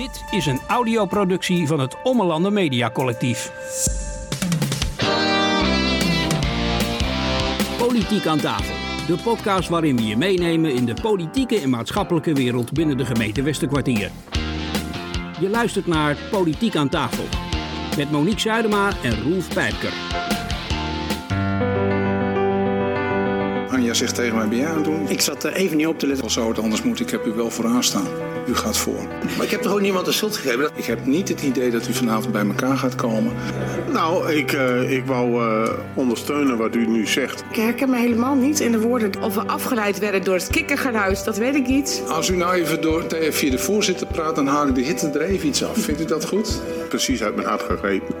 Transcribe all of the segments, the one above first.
Dit is een audioproductie van het Ommelanden Media Collectief. Politiek aan tafel. De podcast waarin we je meenemen in de politieke en maatschappelijke wereld binnen de gemeente Westerkwartier. Je luistert naar Politiek aan tafel. Met Monique Zuidema en Roelf Pijpker. Anja zegt tegen mij, ben jij aan het doen? Ik zat er even niet op te letten. Als zou het anders moet, ik heb u wel vooraan staan. U gaat voor. Maar ik heb toch ook niemand de schuld gegeven? Ik heb niet het idee dat u vanavond bij elkaar gaat komen. Nou, ik, uh, ik wou uh, ondersteunen wat u nu zegt. Ik herken me helemaal niet in de woorden. Of we afgeleid werden door het kikkergeluid, dat weet ik niet. Als u nou even door, via de voorzitter praat, dan haal ik de hitte er even iets af. Vindt u dat goed? Precies uit mijn hart gegrepen.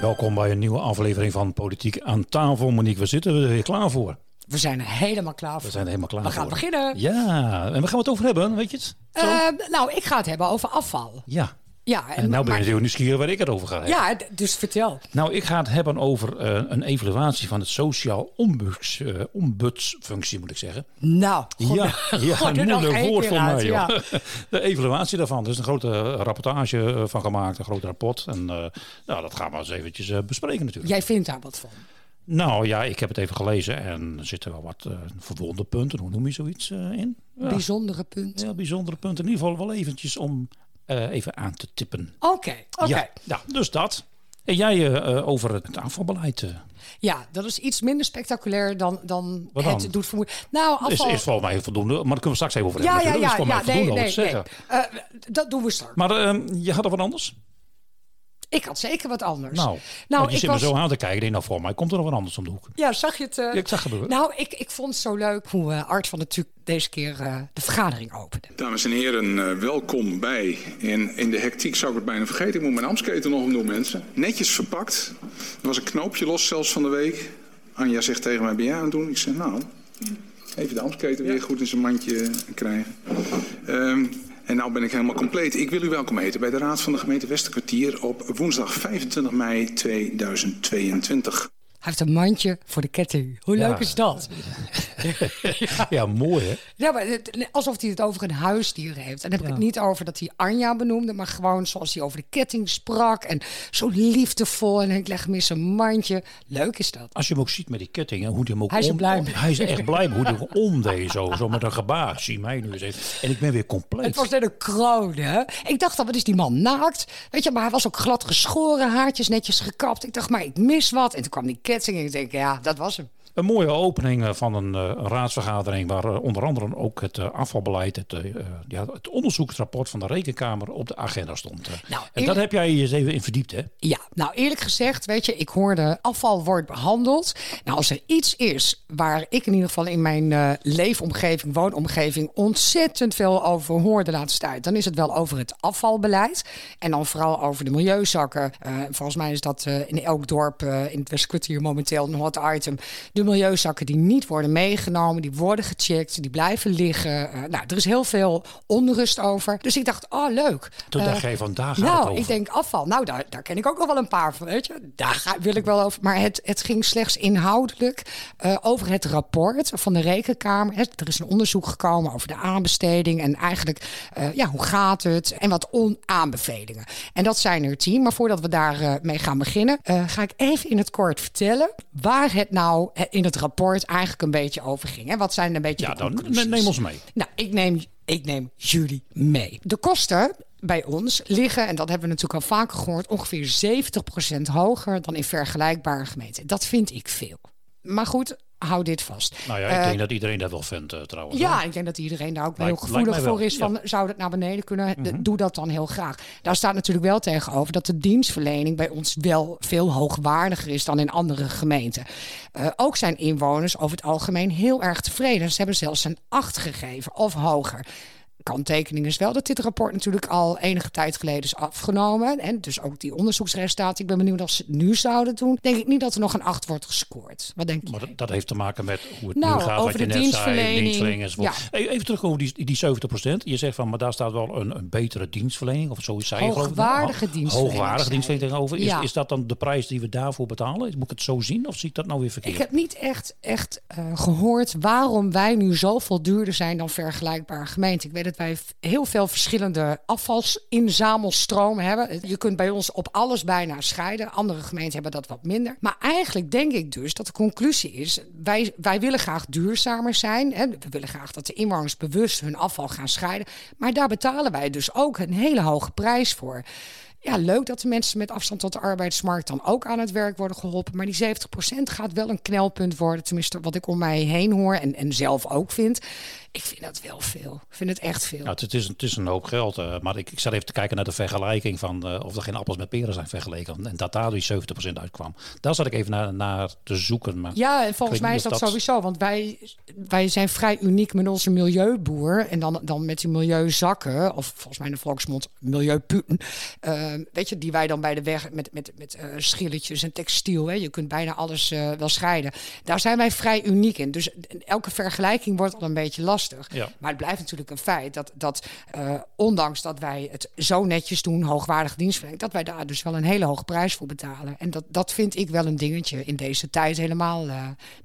Welkom bij een nieuwe aflevering van Politiek aan tafel. Monique, we zitten er weer klaar voor. We zijn er helemaal klaar voor. We zijn er helemaal klaar we voor. gaan beginnen. Ja, en waar gaan we het over hebben? Weet je het? Uh, nou, ik ga het hebben over afval. Ja. Ja, en, en nou ben je natuurlijk nieuwsgierig waar ik het over ga hebben. Ja, dus vertel. Nou, ik ga het hebben over uh, een evaluatie van het sociaal ombuds, uh, ombudsfunctie, moet ik zeggen. Nou, God, ja, ja God, een moeilijk woord voor mij. Ja. De evaluatie daarvan. Er is een grote rapportage van gemaakt, een groot rapport. En uh, nou, dat gaan we eens eventjes bespreken natuurlijk. Jij vindt daar wat van? Nou ja, ik heb het even gelezen en er zitten wel wat uh, verwonde punten, hoe noem je zoiets uh, in? Ja. Bijzondere punten. Ja, bijzondere punten. In ieder geval wel eventjes om uh, even aan te tippen. Oké, okay, oké. Okay. Ja, ja, dus dat. En jij over het afvalbeleid. Ja, dat is iets minder spectaculair dan, dan, dan? het doet vermoeden. Nou, afval... is, is volgens mij voldoende, maar daar kunnen we straks even over ja, hebben. Ja, ja, ja, voldoende nee, nee, zeggen. nee. Dat doen we straks. Maar uh, je had er wat anders? Ik had zeker wat anders. Nou, nou je zit was... me zo aan te kijken. Ik denk, nou, voor mij komt er nog wat anders om de hoek. Ja, zag je het? Uh... Ja, ik zag het gebeuren. Nou, ik, ik vond het zo leuk hoe uh, Art van natuurlijk deze keer uh, de vergadering opende. Dames en heren, welkom bij. In, in de hectiek zou ik het bijna vergeten. Ik moet mijn amsketen nog omdoen, mensen. Netjes verpakt. Er was een knoopje los zelfs van de week. Anja zegt tegen mij, ben jij aan het doen? Ik zeg, nou, even de amsketen weer goed in zijn mandje krijgen. Um, en nou ben ik helemaal compleet. Ik wil u welkom heten bij de Raad van de Gemeente Westerkwartier op woensdag 25 mei 2022. Hij heeft een mandje voor de ketting. Hoe leuk ja. is dat? ja. ja. mooi hè? Ja, maar het, alsof hij het over een huisdier heeft. En dan heb ik het niet over dat hij Anja benoemde, maar gewoon zoals hij over de ketting sprak. En zo liefdevol. En ik leg hem in zijn mandje. Leuk is dat. Als je hem ook ziet met die ketting en hoe hij hem ook Hij is om, blij mee. Hij is echt blij hoe hij omdeed. Zo, zo met een gebaar. Zie mij nu eens even. En ik ben weer compleet. Het was net een kroon, hè? Ik dacht al, wat is die man naakt? Weet je, maar hij was ook glad geschoren, haartjes netjes gekapt. Ik dacht, maar ik mis wat. En toen kwam die ketting en ik denk, ja, dat was hem. Een mooie opening van een, uh, raadsvergadering waar uh, onder andere ook het uh, afvalbeleid, het, ja, het onderzoeksrapport van de Rekenkamer op de agenda stond. Nou, en dat heb jij je eens even in verdiept, hè? Ja, nou eerlijk gezegd, weet je, ik hoorde afval wordt behandeld. Nou, als er iets is waar ik in ieder geval in mijn leefomgeving, woonomgeving ontzettend veel over hoor de laatste tijd, dan is het wel over het afvalbeleid. En dan vooral over de milieuzakken. volgens mij is dat in elk dorp in het Westkwartier momenteel een hot item. De milieuzakken die niet worden meegenomen, die worden gecheckt, die blijven liggen. Uh, nou, er is heel veel onrust over. Dus ik dacht, oh leuk. Toen uh, dacht je van, daar gaat nou, ik denk afval. Nou, daar, daar ken ik ook nog wel een paar van, weet je. Daar ga, wil ik wel over. Maar het, het ging slechts inhoudelijk uh, over het rapport van de Rekenkamer. Er is een onderzoek gekomen over de aanbesteding en eigenlijk, ja, hoe gaat het? En wat onaanbevelingen. En dat zijn er tien. Maar voordat we daar mee gaan beginnen, ga ik even in het kort vertellen waar het nou in het rapport eigenlijk een beetje over ging. En wat zijn een beetje ja, de dan neem ons mee. Nou, ik neem, ik neem jullie mee. De kosten bij ons liggen, en dat hebben we natuurlijk al vaker gehoord, ongeveer 70% hoger dan in vergelijkbare gemeenten. Dat vind ik veel. Maar goed, hou dit vast. Nou ja, ik uh, denk dat iedereen dat wel vindt uh, trouwens. Ja, hoor. ik denk dat iedereen daar ook Lijkt- heel gevoelig voor is. Van, ja. Mhm. Zou dat naar beneden kunnen? De- Doe dat dan heel graag. Daar staat natuurlijk wel tegenover dat de dienstverlening bij ons wel veel hoogwaardiger is dan in andere gemeenten. Eh, ook zijn inwoners over het algemeen heel erg tevreden. Ze hebben zelfs een 8 gegeven of hoger. Kanttekening is wel dat dit rapport natuurlijk al enige tijd geleden is afgenomen. En dus ook die onderzoeksresultaten. Ik ben benieuwd of ze het nu zouden doen. Denk ik niet dat er nog een acht wordt gescoord. Wat denk je? Maar dat, dat, heeft te maken met hoe het nou, nu gaat. Over wat je de net zei, dienstverlening. Ja. Even terug over die, die 70%. Je zegt van, maar daar staat wel een, een betere dienstverlening. Of zo zei je. Hoogwaardige dienstverlening, Hoogwaardige zei dienstverlening tegenover. Is, Ja. is dat dan de prijs die we daarvoor betalen? Moet ik het zo zien? Of zie ik dat nou weer verkeerd? Ik heb niet echt, echt eh, gehoord waarom wij nu zoveel duurder zijn dan vergelijkbare gemeenten. Ik weet dat wij heel veel verschillende afvalsinzamelstromen hebben. Je kunt bij ons op alles bijna scheiden. Andere gemeenten hebben dat wat minder. Maar eigenlijk denk ik dus dat de conclusie is: wij, wij willen graag duurzamer zijn. Hè. We willen graag dat de inwoners bewust hun afval gaan scheiden. Maar daar betalen wij dus ook een hele hoge prijs voor. Ja, leuk dat de mensen met afstand tot de arbeidsmarkt dan ook aan het werk worden geholpen. Maar die 70% gaat wel een knelpunt worden. Tenminste, wat ik om mij heen hoor en, en zelf ook vind. Ik vind dat wel veel. Ik vind het echt veel. Nou, het, is, het is een hoop geld. eh, maar ik, ik zat even te kijken naar de vergelijking van eh, of er geen appels met peren zijn vergeleken. En dat daar die 70% uitkwam. Daar zat ik even naar, naar te zoeken. Maar Ja, en volgens mij is dat, sowieso. Want wij, wij zijn vrij uniek met onze milieuboer. En dan, dan met die milieuzakken. Of volgens mij in de volksmond milieuputen. Eh, weet je, die wij dan bij de weg met, met, met eh, schilletjes en textiel. Hè. Je kunt bijna alles eh, wel scheiden. Daar zijn wij vrij uniek in. Dus elke vergelijking wordt al een beetje lastig. Ja. Maar het blijft natuurlijk een feit dat, dat eh, ondanks dat wij het zo netjes doen, hoogwaardige dienstverlening, dat wij daar dus wel een hele hoge prijs voor betalen. En dat, dat vind ik wel een dingetje in deze tijd, helemaal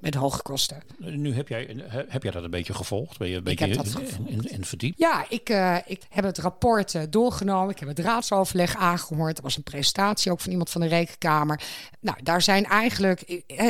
met hoge kosten. nu heb jij, heb jij dat een beetje gevolgd? Ben je een beetje in, in? Ja, ik, ik heb het rapport doorgenomen. Ik heb het raadsoverleg aangehoord. Er was een presentatie ook van iemand van de Rekenkamer. Nou, daar zijn eigenlijk,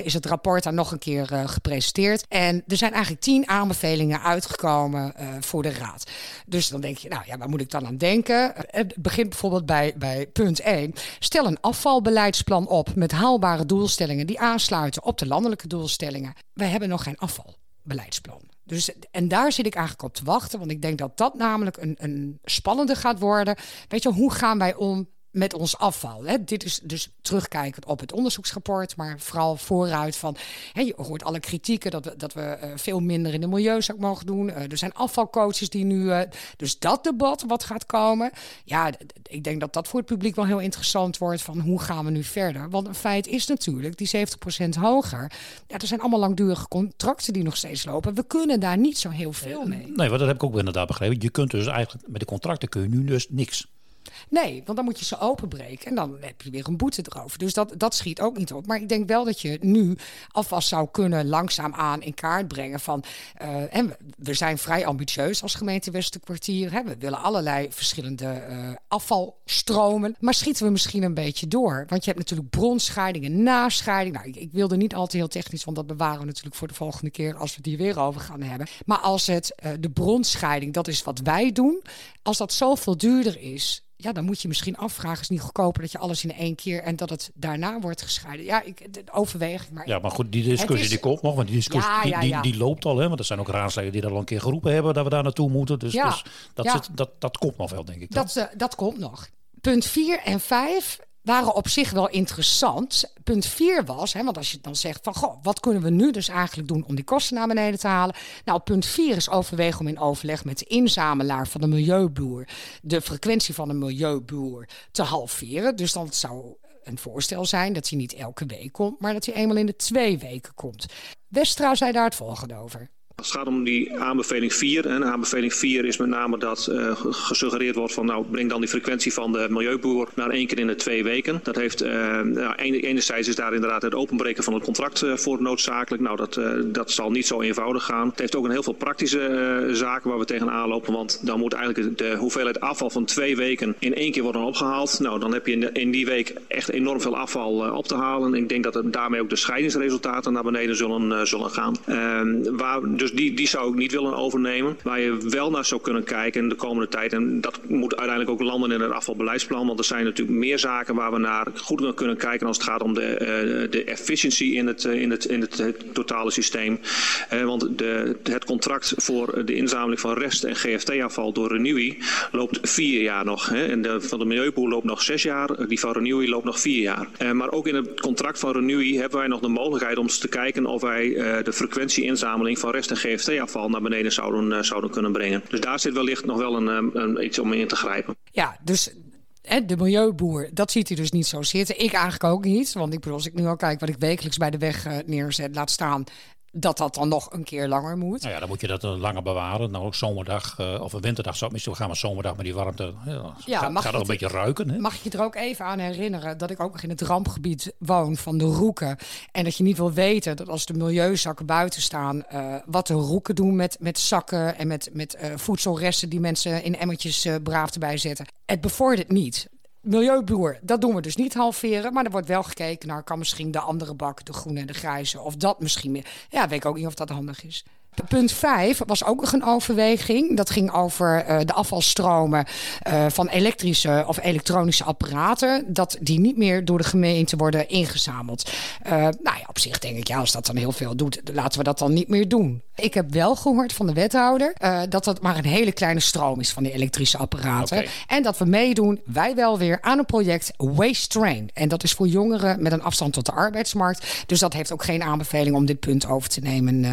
is het rapport daar nog een keer eh, gepresenteerd. En er zijn eigenlijk tien aanbevelingen uitgekomen eh, voor de raad. Dus dan denk je, nou ja, waar moet ik dan aan denken? Eh, Het begint bijvoorbeeld bij, bij punt 1. Stel een afvalbeleidsplan op met haalbare doelstellingen die aansluiten op de landelijke doelstellingen. Wij hebben nog geen afvalbeleidsplan. Dus, en daar zit ik eigenlijk op te wachten, want ik denk dat dat namelijk een, een spannende gaat worden. Weet je, hoe gaan wij om met ons afval? Hè? Dit is dus terugkijkend op het onderzoeksrapport, maar vooral vooruit van, hè, je hoort alle kritieken dat we, dat we eh, veel minder in de milieuzak mogen doen. Eh, er zijn afvalcoaches die nu, eh, dus dat debat wat gaat komen, ja, ik denk dat dat voor het publiek wel heel interessant wordt van hoe gaan we nu verder? Want een feit is natuurlijk, die 70% hoger, ja, er zijn allemaal langdurige contracten die nog steeds lopen. We kunnen daar niet zo heel veel mee. Nee, want dat heb ik ook inderdaad begrepen. Je kunt dus eigenlijk met de contracten kun je nu dus niks. Nee, want dan moet je ze openbreken en dan heb je weer een boete erover. Dus dat, dat schiet ook niet op. Maar ik denk wel dat je nu alvast zou kunnen langzaamaan in kaart brengen van... eh, en we, we zijn vrij ambitieus als gemeente Westerkwartier. Hè? We willen allerlei verschillende eh, afvalstromen. Maar schieten we misschien een beetje door? Want je hebt natuurlijk bronscheiding en nascheiding. Nou, ik, wilde niet al te heel technisch, want dat bewaren we natuurlijk voor de volgende keer... als we hier weer over gaan hebben. Maar als het eh, de bronscheiding, dat is wat wij doen... als dat zoveel duurder is ja, dan moet je misschien afvragen, is niet goedkoper dat je alles in één keer en dat het daarna wordt gescheiden. Ja, ik de overweging. Maar Ja, maar goed, die discussie is- die komt nog. Want die discussie Ja, die, ja, die, loopt al. Hè, want er zijn ook raadsleden die dat al een keer geroepen hebben dat we daar naartoe moeten. Dus, Ja, dus dat, zit, dat, dat komt nog wel, denk ik. dan. dat, eh, dat komt nog. Punt 4 en 5 waren op zich wel interessant. Punt 4 was, hè, want als je dan zegt van goh, wat kunnen we nu dus eigenlijk doen om die kosten naar beneden te halen? Nou, punt 4 is overwegen om in overleg met de inzamelaar van de milieuboer de frequentie van de milieuboer te halveren. Dus dan zou een voorstel zijn dat hij niet elke week komt, maar dat hij eenmaal in de twee weken komt. Westra zei daar het volgende over. Het gaat om die aanbeveling 4, en aanbeveling 4 is met name dat eh, ge- gesuggereerd wordt van nou breng dan die frequentie van de milieuboer naar één keer in de twee weken. Dat heeft, eh, nou, ene- enerzijds is daar inderdaad het openbreken van het contract eh, voor noodzakelijk. Nou dat, dat zal niet zo eenvoudig gaan. Het heeft ook een heel veel praktische zaken waar we tegenaan lopen, want dan moet eigenlijk de hoeveelheid afval van twee weken in één keer worden opgehaald. Nou dan heb je in, die week echt enorm veel afval op te halen. Ik denk dat het daarmee ook de scheidingsresultaten naar beneden zullen, zullen gaan. Ehm, waar, dus die, die zou ik niet willen overnemen. Waar je wel naar zou kunnen kijken in de komende tijd. En dat moet uiteindelijk ook landen in het afvalbeleidsplan. Want er zijn natuurlijk meer zaken waar we naar goed naar kunnen kijken als het gaat om de, eh, de efficiëntie in het, eh, in het, in het, totale systeem. Eh, want de, het contract voor de inzameling van rest- en GFT-afval door Renewi loopt vier jaar nog. En de, van de Milieuboer loopt nog zes jaar. Die van Renewi loopt nog vier jaar. Maar ook in het contract van Renewi hebben wij nog de mogelijkheid om te kijken of wij de frequentieinzameling van rest- en GFT-afval naar beneden zouden, zouden kunnen brengen. Dus daar zit wellicht nog wel een, een, iets om in te grijpen. Ja, dus de milieuboer, dat ziet hij dus niet zo zitten. Ik eigenlijk ook niet. Want ik bedoel, als ik nu al kijk wat ik wekelijks bij de weg neerzet, laat staan dat dat dan nog een keer langer moet. Nou ja, dan moet je dat langer bewaren. Nou, ook zomerdag uh, of een winterdag. Zo, misschien gaan we zomerdag met die warmte. Ja, ja gaat, mag gaat er een beetje ruiken. Hè? Mag je er ook even aan herinneren dat ik ook nog in het rampgebied woon van de roeken. En dat je niet wil weten dat als de milieuzakken buiten staan, uh, wat de roeken doen met, met zakken en met, met uh, voedselresten die mensen in emmertjes braaf erbij zetten. Het bevordert niet. Milieuboer, dat doen we dus niet halveren. Maar er wordt wel gekeken naar, kan misschien de andere bak, de groene en de grijze, of dat misschien meer. Ja, weet ik ook niet of dat handig is. Punt 5 was ook nog een overweging. Dat ging over uh, de afvalstromen uh, van elektrische of elektronische apparaten. Dat die niet meer door de gemeente worden ingezameld. Uh, nou ja, op zich denk ik, ja, als dat dan heel veel doet, laten we dat dan niet meer doen. Ik heb wel gehoord van de wethouder dat dat maar een hele kleine stroom is van die elektrische apparaten. Okay. En dat we meedoen, wij wel weer, aan een project Waste Train. En dat is voor jongeren met een afstand tot de arbeidsmarkt. Dus dat heeft ook geen aanbeveling om dit punt over te nemen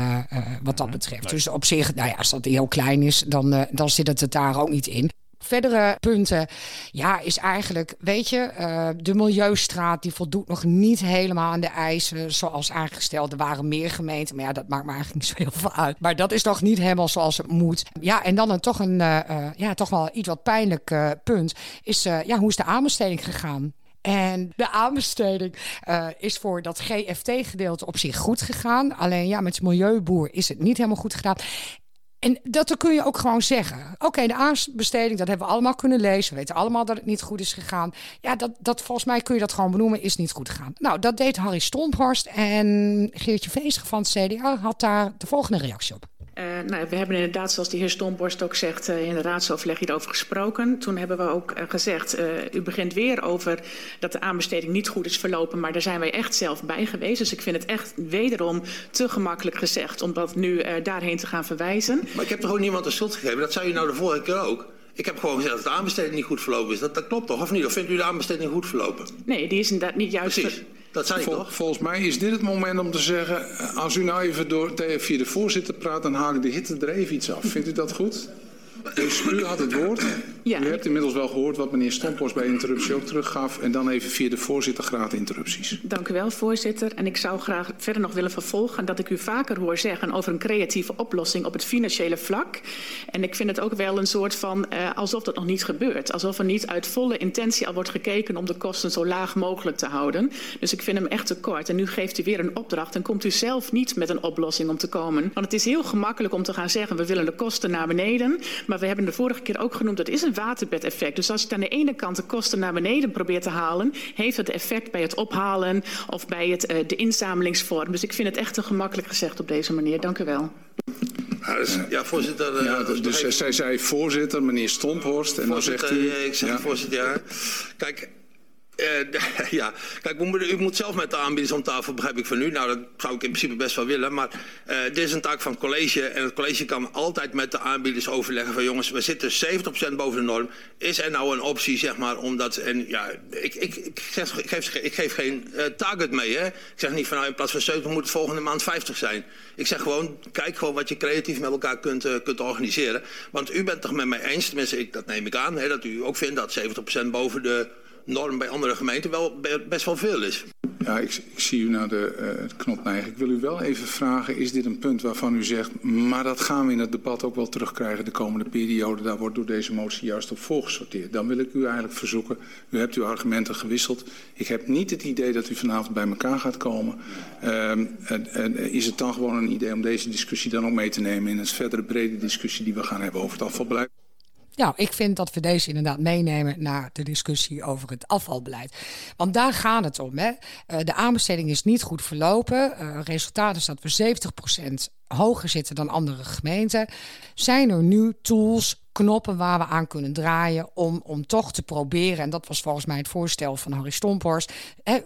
wat dat betreft. Dus op zich, nou ja, als dat heel klein is, dan, dan zit het daar ook niet in. Verdere punten, ja, is eigenlijk, weet je, uh, de Milieustraat die voldoet nog niet helemaal aan de eisen zoals aangesteld. Er waren meer gemeenten, maar ja, dat maakt me eigenlijk niet zo heel veel uit. Maar dat is nog niet helemaal zoals het moet. Ja, en dan een toch een, uh, ja, toch wel iets wat pijnlijk punt is, ja, hoe is de aanbesteding gegaan? En de aanbesteding is voor dat GFT-gedeelte op zich goed gegaan. Alleen ja, met de milieuboer is het niet helemaal goed gedaan. En dat kun je ook gewoon zeggen. Oké, de aanbesteding, dat hebben we allemaal kunnen lezen. We weten allemaal dat het niet goed is gegaan. Ja, dat, dat volgens mij kun je dat gewoon benoemen, is niet goed gegaan. Nou, dat deed Harry Stomphorst. En Geertje Veestig van het CDA had daar de volgende reactie op. Uh, nou, we hebben inderdaad, zoals de heer Stomborst ook zegt, uh, in de raadsoverleg hierover gesproken. Toen hebben we ook uh, gezegd, u begint weer over dat de aanbesteding niet goed is verlopen, maar daar zijn wij echt zelf bij geweest. Dus ik vind het echt wederom te gemakkelijk gezegd om dat nu daarheen te gaan verwijzen. Maar ik heb toch ook niemand de schuld gegeven? Dat zei u nou de vorige keer ook. Ik heb gewoon gezegd dat de aanbesteding niet goed verlopen is. Dat, dat klopt toch, of niet? Of vindt u de aanbesteding goed verlopen? Nee, die is inderdaad niet juist... Precies. Dat zei Vol, toch? Volgens mij is dit het moment om te zeggen... als u nou even door, via de voorzitter praat... dan haal ik de hitte er even iets af. Vindt u dat goed? Dus u had het woord. Ja, u hebt inmiddels wel gehoord wat meneer Stomphorst bij interruptie ook teruggaf. En dan even via de voorzitter graag interrupties. Dank u wel, voorzitter. En ik zou graag verder nog willen vervolgen dat ik u vaker hoor zeggen over een creatieve oplossing op het financiële vlak. En ik vind het ook wel een soort van uh, alsof dat nog niet gebeurt. Alsof er niet uit volle intentie al wordt gekeken om de kosten zo laag mogelijk te houden. Dus ik vind hem echt te kort. En nu geeft u weer een opdracht en komt u zelf niet met een oplossing om te komen. Want het is heel gemakkelijk om te gaan zeggen we willen de kosten naar beneden. Maar we hebben de vorige keer ook genoemd, dat is een waterbedeffect. Dus als je aan de ene kant de kosten naar beneden probeert te halen, heeft het effect bij het ophalen of bij het, uh, de inzamelingsvorm. Dus ik vind het echt te gemakkelijk gezegd op deze manier. Dank u wel. Ja, voorzitter. Uh, ja, dus, dus zij zei voorzitter, meneer Stomphorst. En dan zegt u. Ik zeg ja. voorzitter, ja. Kijk, uh, ja, kijk, u moet zelf met de aanbieders om tafel, begrijp ik van u. Nou, dat zou ik in principe best wel willen. Maar uh, dit is een taak van het college. En het college kan altijd met de aanbieders overleggen van jongens, we zitten 70% boven de norm. Is er nou een optie, zeg maar, omdat... En ja, ik, ik, ik, geef, ik geef geen uh, target mee, hè. Ik zeg niet van nou, in plaats van 70 moet volgende maand 50 zijn. Ik zeg gewoon, kijk gewoon wat je creatief met elkaar kunt, kunt organiseren. Want u bent toch met mij eens, tenminste, ik, dat neem ik aan, hè, dat u ook vindt dat 70% boven de norm bij andere gemeenten wel best wel veel is. Ja, ik, ik zie u naar de uh, knop neigen. Ik wil u wel even vragen, is dit een punt waarvan u zegt... maar dat gaan we in het debat ook wel terugkrijgen de komende periode. Daar wordt door deze motie juist op voorgesorteerd. Dan wil ik u eigenlijk verzoeken, u hebt uw argumenten gewisseld. Ik heb niet het idee dat u vanavond bij elkaar gaat komen. En, en is het dan gewoon een idee om deze discussie dan ook mee te nemen... in een verdere brede discussie die we gaan hebben over het afvalbeleid? Nou, ik vind dat we deze inderdaad meenemen naar de discussie over het afvalbeleid. Want daar gaat het om. Hè. Uh, de aanbesteding is niet goed verlopen. Uh, resultaat is dat we 70% hoger zitten dan andere gemeenten. Zijn er nu tools, knoppen waar we aan kunnen draaien om, om toch te proberen. En dat was volgens mij het voorstel van Harry Stomphorst.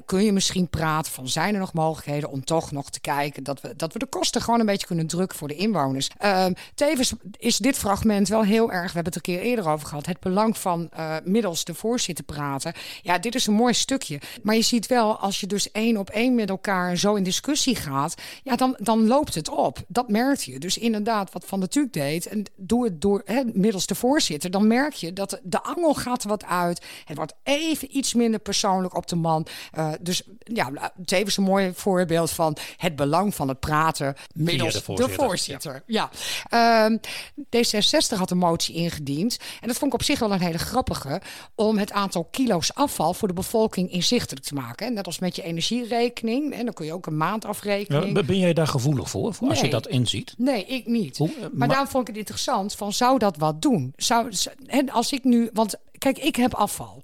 Kun je misschien praten van zijn er nog mogelijkheden om toch nog te kijken dat we, dat we de kosten gewoon een beetje kunnen drukken voor de inwoners. Ehm, tevens is dit fragment wel heel erg, we hebben het een keer eerder over gehad, het belang van uh, middels de voorzitter praten. Ja, dit is een mooi stukje. Maar je ziet wel, als je dus één op één met elkaar zo in discussie gaat, ja, dan, dan loopt het op. Dat merkt je. Dus inderdaad, wat Van de Tuuk deed, en doe het door hè, middels de voorzitter, dan merk je dat de angel gaat wat uit. Het wordt even iets minder persoonlijk op de man. Uh, dus ja, tevens een mooi voorbeeld van het belang van het praten middels de voorzitter. De voorzitter. Ja. ja. Um, D66 had een motie ingediend. En dat vond ik op zich wel een hele grappige. Om het aantal kilo's afval voor de bevolking inzichtelijk te maken. En net als met je energierekening. En dan kun je ook een maandafrekening. Ja, ben jij daar gevoelig voor? voor Als je dat inziet? Nee, ik niet. Hoe, maar, maar daarom vond ik het interessant. Van zou dat wat doen? Zou, en als ik nu. Want kijk, ik heb afval.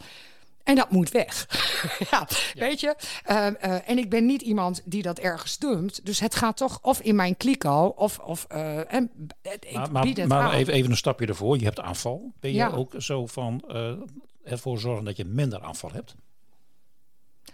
En dat moet weg. ja, weet je. Uh, uh, en ik ben niet iemand die dat ergens dumpt. Dus het gaat toch of in mijn kliko of... of uh, en, ik maar maar, het maar even, even, een stapje ervoor. Je hebt aanval. Ben je ook zo van ervoor zorgen dat je minder aanval hebt?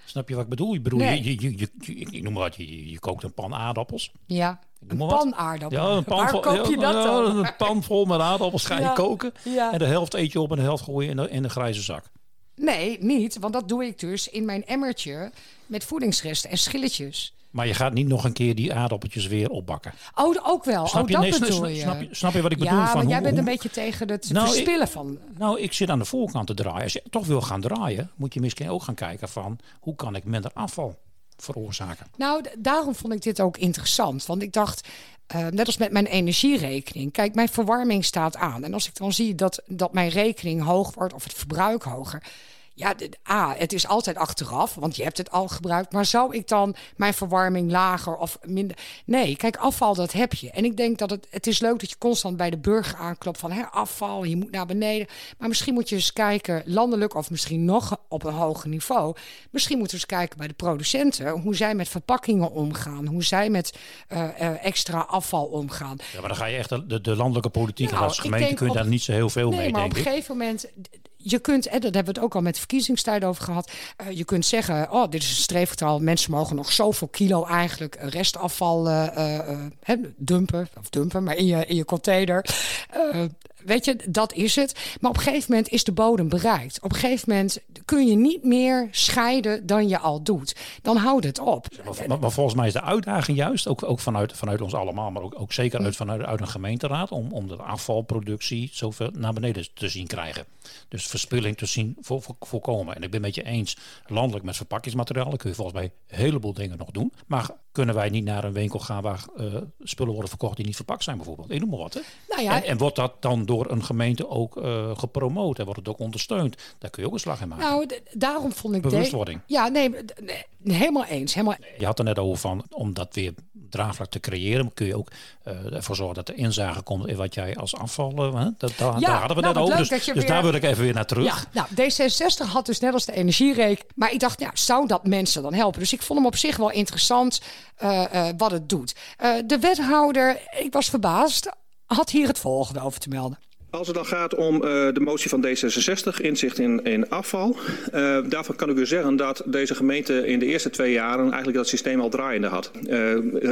Snap je wat ik bedoel? Ik bedoel, nee. je, je, je, ik noem maar wat, je, je kookt een pan aardappels. Ja, een pan aardappels. Ja, een pan Waar koop je dat dan? Een pan vol met aardappels ga je ja. koken. Ja. En de helft eet je op en de helft gooi je in de, in de grijze zak. Nee, niet. Want dat doe ik dus in mijn emmertje met voedingsresten en schilletjes. Maar je gaat niet nog een keer die aardappeltjes weer opbakken. Oh, ook wel. Snap oh, je, dat nee, bedoel je. Snap je, snap je wat ik bedoel? Ja, maar jij bent een beetje tegen het nou, verspillen van... Nou, ik zit aan de voorkant te draaien. Als je toch wil gaan draaien, moet je misschien ook gaan kijken van... hoe kan ik minder afval veroorzaken? Nou, daarom vond ik dit ook interessant. Want ik dacht, uh, net als met mijn energierekening. Kijk, mijn verwarming staat aan. En als ik dan zie dat, dat mijn rekening hoog wordt of het verbruik hoger ja, A, het is altijd achteraf, want je hebt het al gebruikt. Maar zou ik dan mijn verwarming lager of minder... Nee, kijk, afval, dat heb je. En ik denk dat het, het is leuk dat je constant bij de burger aanklopt van... Hè, afval, je moet naar beneden. Maar misschien moet je eens kijken, landelijk of misschien nog op een hoger niveau... misschien moeten we eens kijken bij de producenten... hoe zij met verpakkingen omgaan. Hoe zij met uh, uh, extra afval omgaan. Ja, maar dan ga je echt de, de landelijke politiek... Nou, en als gemeente kun je daar niet zo heel veel nee, mee, maar denk op een gegeven moment je kunt, en dat hebben we het ook al met verkiezingstijd over gehad. Uh, je kunt zeggen, oh, dit is een streefgetal. Mensen mogen nog zoveel kilo eigenlijk restafval uh, uh, dumpen. Of dumpen, maar in je, in je container. Weet je, dat is het. Maar op een gegeven moment is de bodem bereikt. Op een gegeven moment kun je niet meer scheiden dan je al doet. Dan houdt het op. Maar, maar, volgens mij is de uitdaging juist, ook, ook vanuit, vanuit ons allemaal, maar ook, ook zeker uit, vanuit, uit een gemeenteraad, om, om de afvalproductie zoveel naar beneden te zien krijgen. Dus verspilling te zien voor, voor, voorkomen. En ik ben met je eens, landelijk met verpakkingsmaterialen kun je volgens mij een heleboel dingen nog doen. Maar kunnen wij niet naar een winkel gaan waar uh, spullen worden verkocht die niet verpakt zijn bijvoorbeeld? Ik noem maar wat. Hè? Nou ja, en, en wordt dat dan door een gemeente ook uh, gepromoot en wordt het ook ondersteund. Daar kun je ook een slag in maken. Nou, daarom vond ik bewustwording. Ja, nee, helemaal eens. Helemaal... Je had er net over van om dat weer draagvlak te creëren, kun je ook uh, ervoor zorgen dat er inzage komt in wat jij als afval. Dat, daar, ja, daar hadden we nou, net over. Dus, dus daar wil ik even weer naar terug. Ja, nou, D66 had dus net als de energiereek. Maar ik dacht, ja, zou dat mensen dan helpen? Dus ik vond hem op zich wel interessant wat het doet. de wethouder, ik was verbaasd had hier het volgende over te melden. Als het dan gaat om uh, de motie van D66, inzicht in, in afval. Uh, daarvan kan ik u zeggen dat deze gemeente in de eerste twee jaren eigenlijk dat systeem al draaiende had. Uh,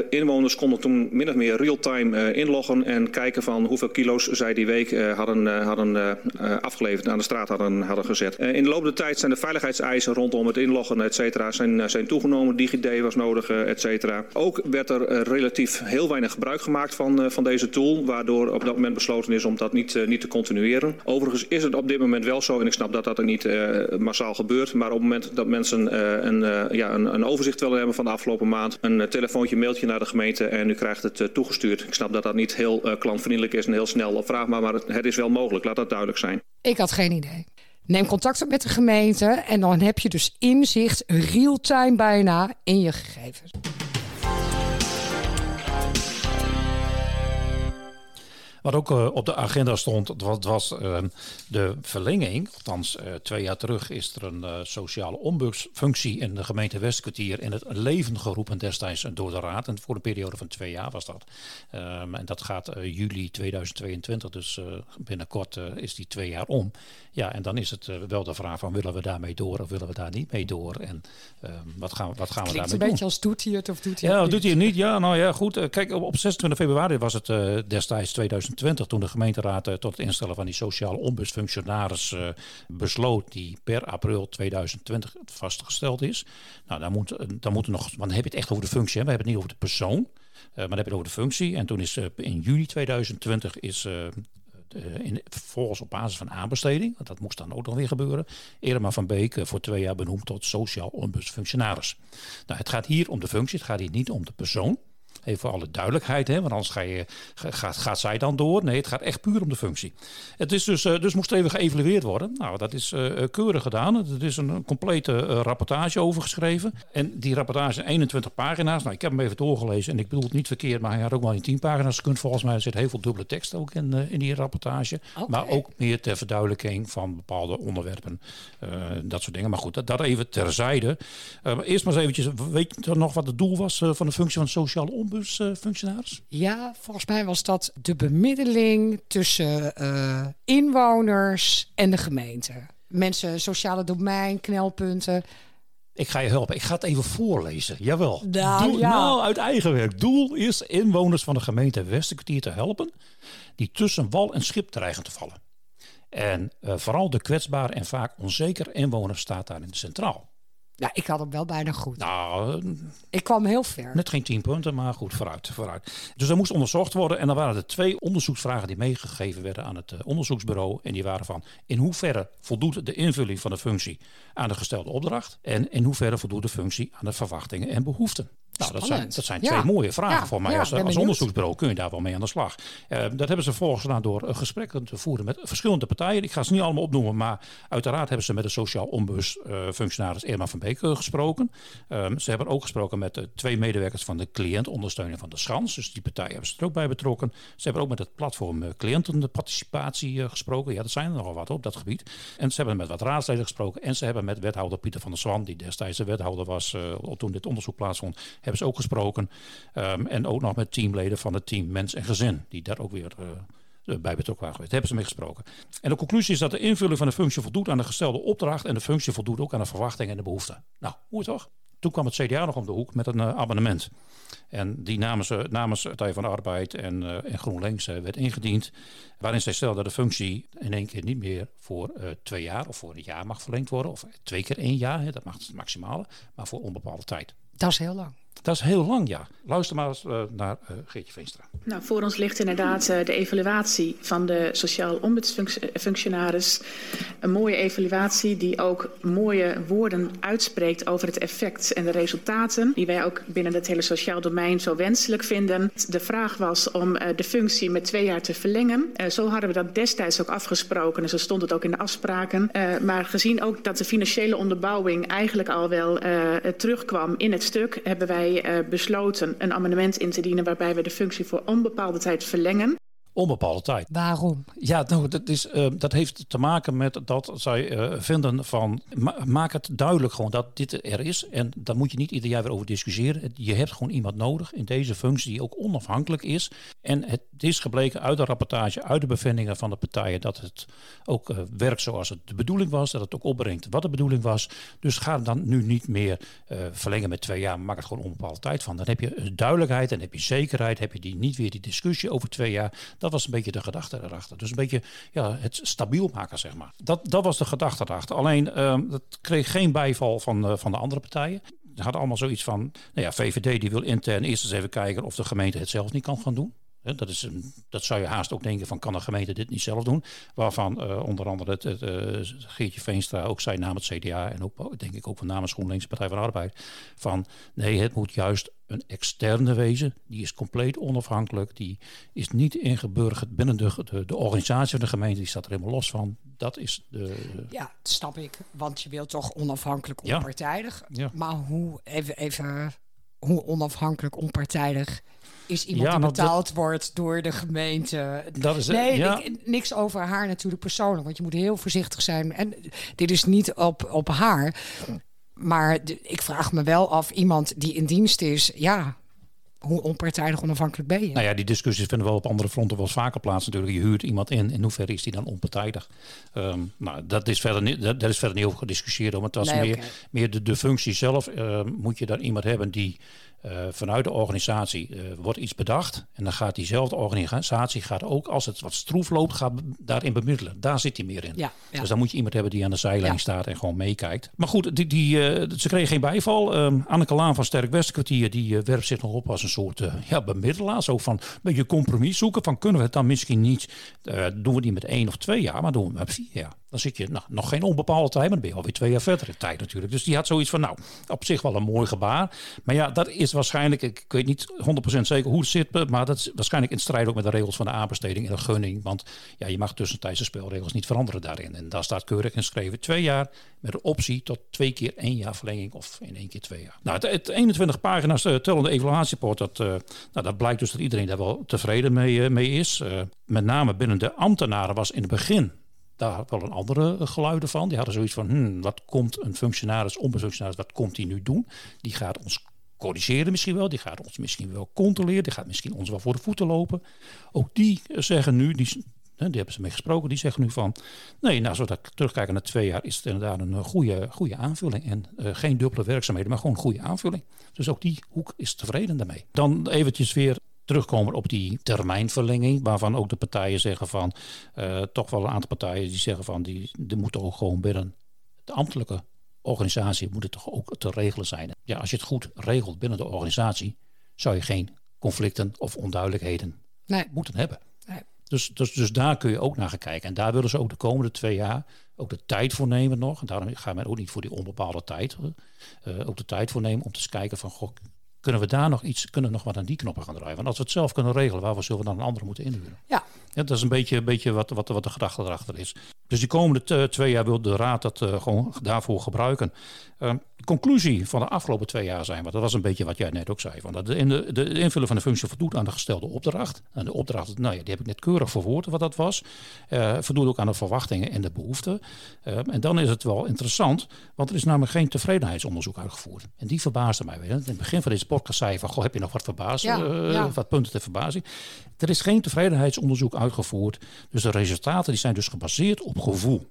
inwoners konden toen min of meer real-time inloggen en kijken van hoeveel kilo's zij die week hadden, hadden afgeleverd aan de straat hadden, hadden gezet. in de loop der tijd zijn de veiligheidseisen rondom het inloggen et cetera zijn, zijn toegenomen. DigiD was nodig et cetera. Ook werd er relatief heel weinig gebruik gemaakt van, van deze tool, waardoor op dat moment besloten is om dat niet niet te continueren. Overigens is het op dit moment wel zo, en ik snap dat dat er niet uh, massaal gebeurt, maar op het moment dat mensen uh, een, ja, een, een, overzicht willen hebben van de afgelopen maand, een telefoontje, mailtje naar de gemeente en u krijgt het toegestuurd. Ik snap dat dat niet heel klantvriendelijk is en heel snel opvraagbaar, maar het, het is wel mogelijk, laat dat duidelijk zijn. Ik had geen idee. Neem contact op met de gemeente en dan heb je dus inzicht real-time bijna in je gegevens. Wat ook uh, op de agenda stond, was, was uh, de verlenging. Althans, uh, twee jaar terug is er een sociale ombudsfunctie in de gemeente Westkwartier in het leven geroepen destijds door de raad. En voor een periode van twee jaar was dat. Um, en dat gaat juli 2022, dus binnenkort is die twee jaar om. Ja, en dan is het wel de vraag van willen we daarmee door of willen we daar niet mee door? En wat gaan, wat gaan we daarmee doen? een beetje als doet hij het of doet hij ja, het niet? doet hij het niet? Ja, nou ja, goed. Kijk, op 26 februari was het destijds 2020 toen de gemeenteraad uh, tot het instellen van die sociale ombudsfunctionaris uh, besloot, die per april 2020 vastgesteld is. Nou, dan moet, dan moet er nog, want dan heb je het echt over de functie, hè? we hebben het niet over de persoon, maar dan heb je het over de functie. En toen is in juli 2020 is in, vervolgens op basis van aanbesteding, dat moest dan ook nog weer gebeuren, Irma van Beek voor twee jaar benoemd tot sociaal ombudsfunctionaris. Nou, het gaat hier om de functie, het gaat hier niet om de persoon. Even voor alle duidelijkheid, hè, want anders ga je, gaat, gaat zij dan door. Nee, het gaat echt puur om de functie. Het is dus, dus moest even geëvalueerd worden. Nou, dat is uh, keurig gedaan. Het is een, een complete uh, rapportage overgeschreven. En die rapportage 21 pagina's. Nou, ik heb hem even doorgelezen en ik bedoel het niet verkeerd, maar hij had ook wel in 10 pagina's gekund. Volgens mij zit heel veel dubbele tekst ook in, uh, in die rapportage. Okay. Maar ook meer ter verduidelijking van bepaalde onderwerpen. dat soort dingen. Maar goed, dat, dat even terzijde. eerst maar eens eventjes, weet je nog wat het doel was van de functie van sociale ombudsfunctionaris? Ja, volgens mij was dat de bemiddeling tussen uh, inwoners en de gemeente. Mensen, sociale domein, knelpunten. Ik ga je helpen. Ik ga het even voorlezen. Jawel. Nou, Doel, ja. nou uit eigen werk. Doel is inwoners van de gemeente Westerkwartier te helpen die tussen wal en schip dreigen te vallen. En uh, vooral de kwetsbare en vaak onzeker inwoner staat daarin centraal. Nou, ik had hem wel bijna goed. Nou, ik kwam heel ver. Net geen tien punten, maar goed, vooruit, vooruit. Dus er moest onderzocht worden en dan waren er twee onderzoeksvragen die meegegeven werden aan het uh, onderzoeksbureau. En die waren van, in hoeverre voldoet de invulling van de functie aan de gestelde opdracht? En in hoeverre voldoet de functie aan de verwachtingen en behoeften? Nou, dat zijn, dat zijn twee ja. mooie vragen ja, voor mij. Als, als onderzoeksbureau kun je daar wel mee aan de slag. Uh, dat hebben ze volgens gedaan door uh, gesprekken te voeren met verschillende partijen. Ik ga ze niet allemaal opnoemen, maar uiteraard hebben ze met de sociaal ombudsfunctionaris uh, Irma van Beek gesproken. Um, ze hebben ook gesproken met de twee medewerkers van de cliëntondersteuning van de Schans. Dus die partij hebben ze er ook bij betrokken. Ze hebben ook met het platform cliëntenparticipatie gesproken. Ja, dat zijn er nogal wat op dat gebied. En ze hebben met wat raadsleden gesproken. En ze hebben met wethouder Pieter van der Zwan, die destijds de wethouder was toen dit onderzoek plaatsvond, hebben ze ook gesproken. Um, en ook nog met teamleden van het team Mens en Gezin, die daar ook weer uh, bij betrokken waren geweest. Hebben ze mee gesproken. En de conclusie is dat de invulling van de functie voldoet aan de gestelde opdracht en de functie voldoet ook aan de verwachtingen en de behoeften. Nou, hoe toch? Toen kwam het CDA nog om de hoek met een uh, abonnement. En die namens, namens Partij van de Arbeid en, uh, en GroenLinks werd ingediend. Waarin zij stelde dat de functie in één keer niet meer voor twee jaar of voor een jaar mag verlengd worden. Of twee keer één jaar, hè, dat mag het maximale. Maar voor onbepaalde tijd. Dat is heel lang. Dat is heel lang, ja. Luister maar eens uh, naar uh, Geertje Veenstra. Nou, voor ons ligt inderdaad uh, de evaluatie van de sociaal ombudsfunctionaris. Een mooie evaluatie die ook mooie woorden uitspreekt over het effect en de resultaten. Die wij ook binnen het hele sociaal domein zo wenselijk vinden. De vraag was om de functie met twee jaar te verlengen. zo hadden we dat destijds ook afgesproken en zo stond het ook in de afspraken. maar gezien ook dat de financiële onderbouwing eigenlijk al wel terugkwam in het stuk, hebben wij uh, besloten een amendement in te dienen waarbij we de functie voor onbepaalde tijd verlengen. Onbepaalde tijd. Waarom? Ja, nou, dat, is, uh, dat heeft te maken met dat zij uh, vinden van... Ma maak het duidelijk gewoon dat dit er is. En daar moet je niet ieder jaar weer over discussiëren. Je hebt gewoon iemand nodig in deze functie die ook onafhankelijk is. En het is gebleken uit de rapportage, uit de bevindingen van de partijen... dat het ook uh, werkt zoals het de bedoeling was. Dat het ook opbrengt wat de bedoeling was. Dus ga het dan nu niet meer verlengen met twee jaar. Maak het gewoon onbepaalde tijd van. Dan heb je duidelijkheid en heb je zekerheid. Heb je die, niet weer die discussie over twee jaar... Dat was een beetje de gedachte erachter. Dus een beetje ja, het stabiel maken, zeg maar. Dat, dat was de gedachte erachter. Alleen, uh, dat kreeg geen bijval van, van de andere partijen. Hadden allemaal zoiets van, nou ja, VVD die wil intern eerst eens even kijken of de gemeente het zelf niet kan gaan doen. Dat, is een, dat zou je haast ook denken van kan een gemeente dit niet zelf doen. Waarvan uh, onder andere het, het uh, Geertje Veenstra ook zei namens het CDA en ook denk ik ook van namens GroenLinks Partij van de Arbeid. Van nee, het moet juist een externe wezen. Die is compleet onafhankelijk. Die is niet ingeburgerd binnen de, de, de organisatie van de gemeente. Die staat er helemaal los van. Dat is de... Ja, dat snap ik. Want je wilt toch onafhankelijk, onpartijdig. Ja. Ja. Maar hoe, even, even hoe onafhankelijk, onpartijdig is iemand Ja, die dat- betaald wordt door de gemeente. Dat is, nee, ja. ik- niks over haar natuurlijk persoonlijk, want je moet heel voorzichtig zijn. En dit is niet op, op haar. Maar de- ik vraag me wel af, iemand die in dienst is, ja, hoe onpartijdig, onafhankelijk ben je? Nou ja, die discussies vinden wel op andere fronten wel eens vaker plaats natuurlijk. Je huurt iemand in, in hoeverre is die dan onpartijdig? Ehm, nou, dat is verder niet, dat, is verder niet over gediscussieerd. Maar het was Nee, meer, meer de, de functie zelf. ehm, moet je dan iemand hebben die eh, vanuit de organisatie eh, wordt iets bedacht. En dan gaat diezelfde organisatie, gaat ook als het wat stroef loopt, gaat daarin bemiddelen. Daar zit hij meer in. Ja, ja. Dus dan moet je iemand hebben die aan de zijlijn Ja. staat en gewoon meekijkt. Maar goed, die, die, eh, ze kregen geen bijval. Ehm Anneke Laan van Sterk Westkwartier die werpt zich nog op als een soort ja, bemiddelaar. Zo van een beetje compromis zoeken. Van kunnen we het dan misschien niet, doen we niet met één of twee jaar, maar doen we het met vier jaar. Dan zit je nou, nog geen onbepaalde tijd, maar dan ben je alweer twee jaar verder in tijd natuurlijk. Dus die had zoiets van, nou, op zich wel een mooi gebaar. Maar ja, dat is waarschijnlijk, ik weet niet 100% zeker hoe het zit, maar dat is waarschijnlijk in strijd ook met de regels van de aanbesteding en de gunning. Want ja, je mag tussentijdse spelregels niet veranderen daarin. En daar staat keurig geschreven twee jaar met een optie tot twee keer één jaar verlenging of in één keer twee jaar. Nou, het, het 21 pagina's eh, tellende evaluatierapport, dat, eh, nou, dat blijkt dus dat iedereen daar wel tevreden mee, eh, mee is. Met name binnen de ambtenaren was in het begin daar wel een andere geluiden van. Die hadden zoiets van, hmm, wat komt een functionaris, ombudsfunctionaris, wat komt hij nu doen? Die gaat ons corrigeren misschien wel, die gaat ons misschien wel controleren, die gaat misschien ons wel voor de voeten lopen. Ook die zeggen nu, die, die hebben ze mee gesproken, die zeggen nu van, nee, nou, zodat ik terugkijken naar twee jaar, is het inderdaad een eh, goede, goede aanvulling. En eh, geen dubbele werkzaamheden, maar gewoon een goede aanvulling. Dus ook die hoek is tevreden daarmee. Dan eventjes weer terugkomen op die termijnverlenging, waarvan ook de partijen zeggen van, eh, toch wel een aantal partijen die zeggen van, die, die moeten ook gewoon binnen de ambtelijke organisatie moet het toch ook te regelen zijn. Ja, als je het goed regelt binnen de organisatie, zou je geen conflicten of onduidelijkheden Nee. moeten hebben. Nee. Dus, dus, dus daar kun je ook naar gaan kijken. En daar willen ze ook de komende twee jaar ook de tijd voor nemen nog. En daarom gaat men ook niet voor die onbepaalde tijd. eh, ook de tijd voor nemen om te kijken van... Goh, kunnen we daar nog iets, kunnen we nog wat aan die knoppen gaan draaien? Want als we het zelf kunnen regelen, waarvoor zullen we dan een andere moeten inhuren? Ja. Ja, dat is een beetje, een beetje wat, wat, wat de gedachte erachter is. Dus die komende twee jaar wil de Raad dat eh, gewoon daarvoor gebruiken. Eh, de conclusie van de afgelopen twee jaar zijn, want dat was een beetje wat jij net ook zei, van dat de, in de, de invulling van de functie voldoet aan de gestelde opdracht. En de opdracht, nou ja, die heb ik net keurig verwoord wat dat was. Eh voldoet ook aan de verwachtingen en de behoeften. Eh, en dan is het wel interessant, want er is namelijk geen tevredenheidsonderzoek uitgevoerd. En die verbaasde mij weer. In het begin van deze podcast zei je van, goh, heb je nog wat verbaasd? Ja, eh, ja. Wat punten ter verbazing. Er is geen tevredenheidsonderzoek uitgevoerd. Dus de resultaten die zijn dus gebaseerd op gevoel.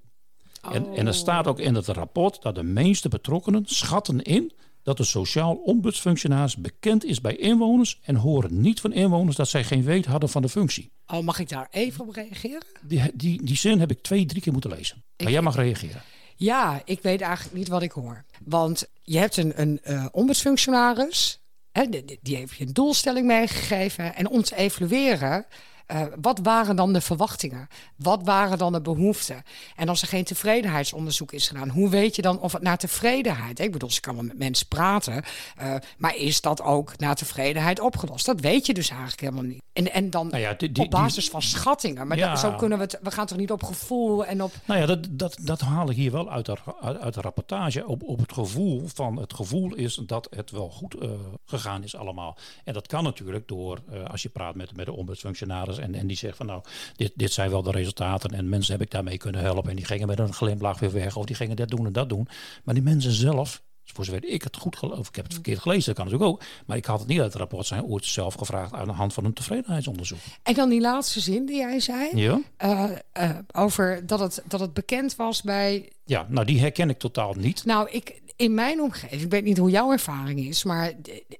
En, en er staat ook in het rapport dat de meeste betrokkenen schatten in dat de sociaal ombudsfunctionaris bekend is bij inwoners en horen niet van inwoners dat zij geen weet hadden van de functie. Oh, mag ik daar even op reageren? Die, die, die zin heb ik twee, drie keer moeten lezen. Maar Ik- jij mag reageren. Ja, ik weet eigenlijk niet wat ik hoor. Want je hebt een, een eh, ombudsfunctionaris. Hè, die, die- die heeft je een doelstelling meegegeven. En om te evalueren, eh, wat waren dan de verwachtingen? Wat waren dan de behoeften? En als er geen tevredenheidsonderzoek is gedaan, hoe weet je dan of het naar tevredenheid? Ik bedoel, ze kan wel met mensen praten, eh, maar is dat ook naar tevredenheid opgelost? Dat weet je dus eigenlijk helemaal niet. En, en dan Nou ja, die- die- op basis van schattingen. Maar Ja. dat- zo kunnen we het. We gaan toch niet op gevoel en op. Nou ja, dat, dat, dat haal ik hier wel uit de, uit, de rapportage. Op, op het gevoel van het gevoel is dat het wel goed eh, gegaan is allemaal. En dat kan natuurlijk door, eh, als je praat met, met de ombudsfunctionaris en, en die zegt van nou, dit, dit zijn wel de resultaten en mensen heb ik daarmee kunnen helpen. En die gingen met een glimlach weer weg of die gingen dit doen en dat doen. Maar die mensen zelf, voor zover ik het goed geloof, ik heb het verkeerd gelezen, dat kan natuurlijk ook. Maar ik had het niet uit het rapport zijn ooit zelf gevraagd aan de hand van een tevredenheidsonderzoek. En dan die laatste zin die jij zei. Ja? eh, eh, over dat het, dat het bekend was bij. Ja, nou die herken ik totaal niet. Nou, ik, in mijn omgeving, ik weet niet hoe jouw ervaring is, maar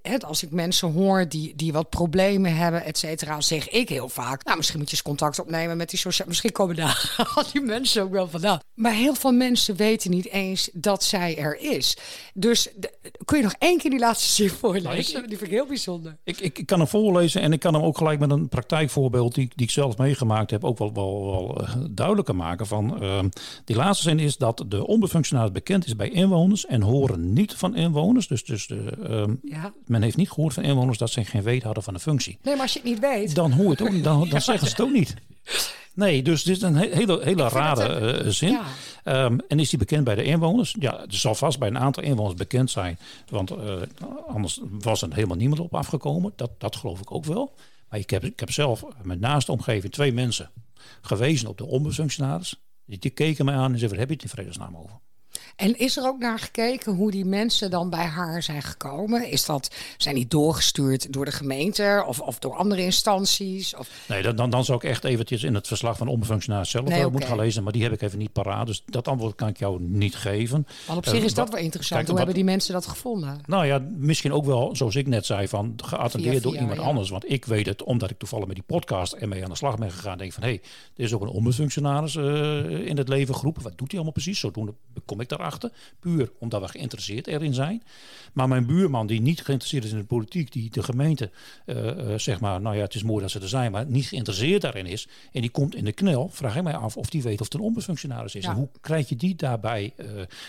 het, als ik mensen hoor die, die wat problemen hebben, et cetera, zeg ik heel vaak. Nou, misschien moet je eens contact opnemen met die sociaal. Misschien komen daar al die mensen ook wel vandaan. Maar heel veel mensen weten niet eens dat zij er is. Dus kun je nog één keer die laatste zin voorlezen? Nou, ik- die vind ik heel bijzonder. Ik, ik, ik kan hem voorlezen en ik kan hem ook gelijk met een praktijkvoorbeeld die, die ik zelf meegemaakt heb ook wel, wel, wel eh, duidelijker maken. Van, ehm, die laatste zin is dat de ombudsfunctionaris bekend is bij inwoners en horen niet van inwoners. Dus, dus de, ehm, Ja. men heeft niet gehoord van inwoners dat ze geen weet hadden van de functie. Nee, maar als je het niet weet. Dan hoor het ook niet, dan, dan zeggen ze het ook niet. Nee, dus dit is een hele, hele rare uh, zin. Ja. Um, en is die bekend bij de inwoners? Ja, het zal vast bij een aantal inwoners bekend zijn. Want uh, anders was er helemaal niemand op afgekomen. Dat, dat geloof ik ook wel. Maar ik heb, ik heb zelf met naast de omgeving twee mensen gewezen op de ombudsfunctionaris. Die, die keken mij aan en zeiden, heb je het in vredesnaam over? En is er ook naar gekeken hoe die mensen dan bij haar zijn gekomen? Is dat, zijn die doorgestuurd door de gemeente of, of door andere instanties? Of... Nee, dan, dan zou ik echt eventjes in het verslag van ombudsfunctionaris zelf nee, moeten gaan lezen. Maar die heb ik even niet paraat. Dus dat antwoord kan ik jou niet geven. Maar op zich uh, is dat wel interessant. Kijk, hoe hebben die mensen dat gevonden? Nou ja, misschien ook wel, zoals ik net zei, van geattendeerd door iemand anders. Want ik weet het, omdat ik toevallig met die podcast ermee aan de slag ben gegaan. Denk van, hé, hey, er is ook een ombudsfunctionaris uh, in het leven geroepen. Wat doet hij allemaal precies? Zodoende kom ik Puur omdat we geïnteresseerd erin zijn. Maar mijn buurman, die niet geïnteresseerd is in de politiek, die de gemeente, uh, zeg maar, nou ja, het is mooi dat ze er zijn, maar niet geïnteresseerd daarin is. En die komt in de knel, vraag ik mij af of die weet of het een ombudsfunctionaris is. En hoe krijg je die daarbij? Uh,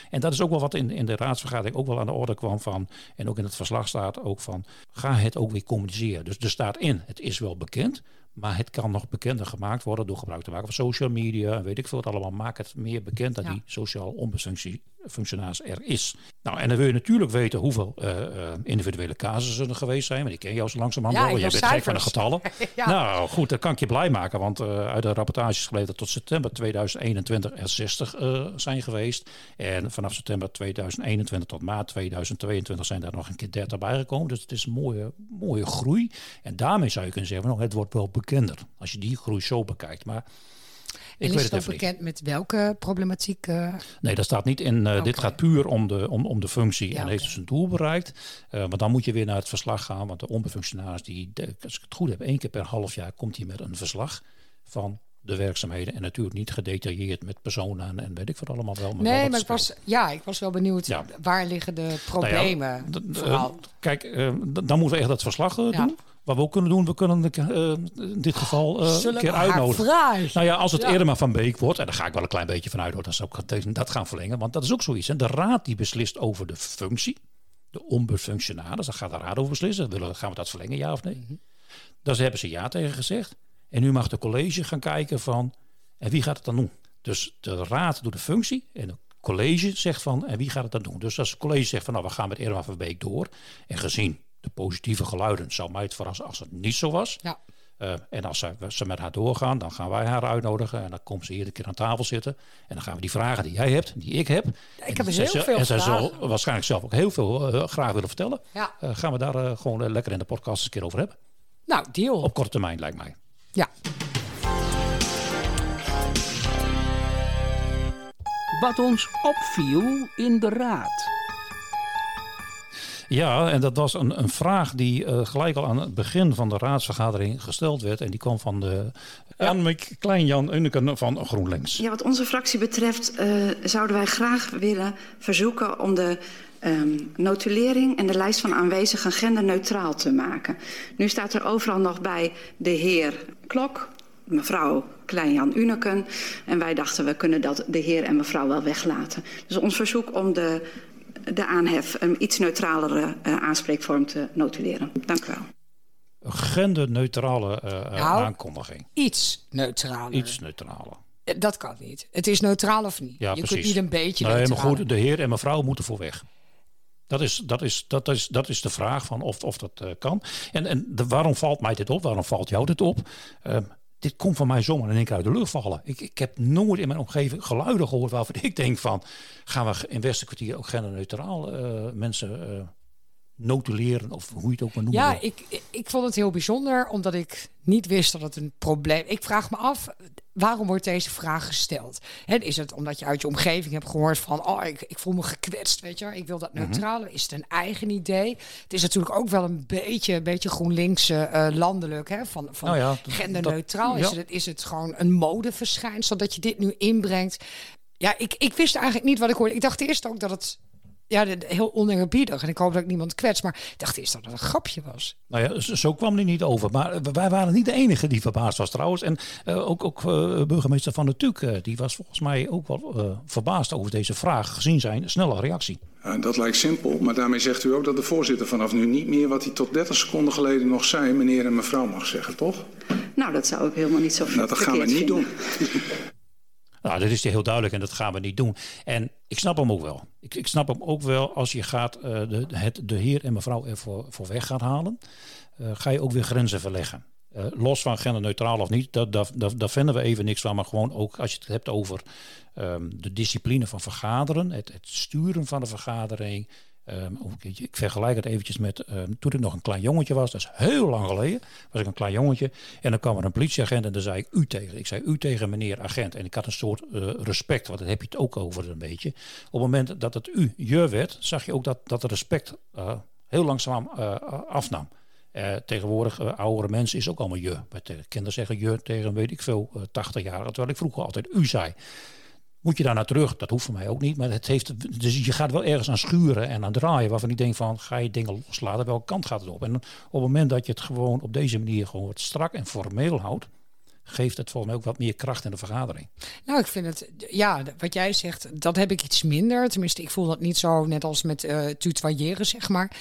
en dat is ook wel wat in, in de raadsvergadering ook wel aan de orde kwam van, en ook in het verslag staat ook van, ga het ook weer communiceren. Dus er staat in, het is wel bekend, maar het kan nog bekender gemaakt worden door gebruik te maken van social media en weet ik veel wat allemaal. Maak het meer bekend dat die sociaal ombudsfunctionaris er is. Nou, en dan wil je natuurlijk weten hoeveel uh, uh, individuele casussen er geweest zijn. Maar die ken je al zo langzamerhand ja, wel. Je bent gek van de getallen. ja. Nou goed, dat kan ik je blij maken. Want uh, uit de rapportages geleden tot september 2021 er 60 zijn geweest. En vanaf september 2021 tot maart 2022 zijn daar nog een keer 30 bijgekomen. Dus het is een mooie, mooie groei. En daarmee zou je kunnen zeggen, nou, het wordt wel bekender. Als je die groei zo bekijkt. Maar ik en is het ook bekend met welke problematiek? Uh... Nee, dat staat niet in. Uh, okay. Dit gaat puur om de, om, om de functie ja, en okay. heeft dus een doel bereikt. Uh, maar dan moet je weer naar het verslag gaan. Want de ombudsfunctionaris, die, de, als ik het goed heb, één keer per half jaar komt hij met een verslag van de werkzaamheden. En natuurlijk niet gedetailleerd met personen en weet ik wat allemaal wel. Maar nee, wel maar ik was, ja, ik was wel benieuwd ja. waar liggen de problemen. Nou ja, kijk, dan moeten we echt dat verslag doen. Wat we ook kunnen doen, we kunnen uh, in dit geval uh, een keer uitnodigen. Nou ja, als het ja. Irma van Beek wordt, en daar ga ik wel een klein beetje van uit, hoor, dan zou ik dat gaan verlengen. Want dat is ook zoiets. Hè. De raad die beslist over de functie, de ombudsfunctionaris, daar gaat de raad over beslissen. Willen, gaan we dat verlengen, ja of nee? Mm -hmm. Daar hebben ze ja tegen gezegd. En nu mag de college gaan kijken van, en wie gaat het dan doen? Dus de raad doet de functie en het college zegt van, en wie gaat het dan doen? Dus als het college zegt van, nou, we gaan met Irma van Beek door. En gezien de positieve geluiden zou mij het verrassen als het niet zo was. Ja. Uh, en als ze, ze, met haar doorgaan, dan gaan wij haar uitnodigen. En dan komt ze hier een keer aan tafel zitten. En dan gaan we die vragen die jij hebt, die ik heb. Ik heb er heel veel En zij zal waarschijnlijk zelf ook heel veel uh, graag willen vertellen. Ja. Uh, gaan we daar gewoon lekker in de podcast eens een keer over hebben. Nou, deal. Op korte termijn lijkt mij. Ja. Wat ons opviel in de raad. Ja, en dat was een, een vraag die uh, gelijk al aan het begin van de raadsvergadering gesteld werd. En die kwam van de Annemiek Klein-Jan Unneken van GroenLinks. Ja, wat onze fractie betreft uh, zouden wij graag willen verzoeken om de um, notulering en de lijst van aanwezigen genderneutraal te maken. Nu staat er overal nog bij de heer Klok, mevrouw Klein-Jan Uneken. En wij dachten, we kunnen dat de heer en mevrouw wel weglaten. Dus ons verzoek om de de aanhef een iets neutralere uh, aanspreekvorm te notuleren. Dank u wel. Een genderneutrale uh, nou, aankondiging. Iets neutraler. Iets neutraler. Dat kan niet. Het is neutraal of niet. Ja, je precies. kunt niet een beetje nee, maar goed, de heer en mevrouw moeten voor weg. Dat is, dat is, dat is, dat is de vraag van of, of dat uh, kan. En, en de, waarom valt mij dit op? Waarom valt jou dit op? Uh, dit komt van mij zomaar in één keer uit de lucht vallen. Ik, ik heb nooit in mijn omgeving geluiden gehoord waarvan ik denk van... gaan we in Westerkwartier ook genderneutraal uh, mensen uh, notuleren of hoe je het ook maar noemt. Ja, ik, ik vond het heel bijzonder omdat ik niet wist dat het een probleem... Ik vraag me af, waarom wordt deze vraag gesteld? He, is het omdat je uit je omgeving hebt gehoord van... oh, ik, ik voel me gekwetst, weet je Ik wil dat mhm. neutrale. Is het een eigen idee? Het is natuurlijk ook wel een beetje, een beetje GroenLinks uh, landelijk, hè? Van, van nou ja, genderneutraal. Dat, ja. is, het, is het gewoon een modeverschijnsel dat je dit nu inbrengt? Ja, ik, ik wist eigenlijk niet wat ik hoorde. Ik dacht eerst ook dat het ja, heel oneerbiedig. En ik hoop dat ik niemand kwets. Maar ik dacht eerst dat het een grapje was. Nou ja, zo kwam hij niet over. Maar wij waren niet de enige die verbaasd was trouwens. En uh, ook, ook uh, burgemeester Van der Tuk, uh, die was volgens mij ook wel verbaasd over deze vraag. Gezien zijn snelle reactie. dat lijkt simpel. Maar daarmee zegt u ook dat de voorzitter vanaf nu niet meer wat hij tot 30 seconden geleden nog zei, meneer en mevrouw mag zeggen, toch? Nou, dat zou ik helemaal niet zo Nou, dat gaan we niet doen. Nou, dat is heel duidelijk en dat gaan we niet doen. En ik snap hem ook wel. Ik, ik snap hem ook wel als je gaat uh, de, het, de heer en mevrouw ervoor voor weg gaat halen. Uh, ga je ook weer grenzen verleggen. Uh, los van genderneutraal of niet, dat, dat, dat, daar vinden we even niks van. Maar gewoon ook als je het hebt over um, de discipline van vergaderen, het, het sturen van de vergadering, Um, ik vergelijk het eventjes met um, toen ik nog een klein jongetje was. Dat is heel lang geleden. Was ik een klein jongetje. En dan kwam er een politieagent en dan zei ik u tegen. Ik zei u tegen meneer agent. En ik had een soort uh, respect. Want daar heb je het ook over een beetje. Op het moment dat het u je werd. Zag je ook dat, dat respect uh, heel langzaam uh, afnam. Tegenwoordig, oudere mensen is ook allemaal je. Kinderen zeggen je tegen, weet ik veel, uh, 80 jaar. Terwijl ik vroeger altijd u zei. Moet je daar naar terug? Dat hoeft voor mij ook niet. Maar het heeft, dus je gaat wel ergens aan schuren en aan draaien. Waarvan ik denk van, ga je dingen loslaten? Welke kant gaat het op? En op het moment dat je het gewoon op deze manier gewoon wat strak en formeel houdt. Geeft het volgens mij ook wat meer kracht in de vergadering. Nou, ik vind het, ja, wat jij zegt, dat heb ik iets minder. Tenminste, ik voel dat niet zo net als met uh, tutoyeren, zeg maar.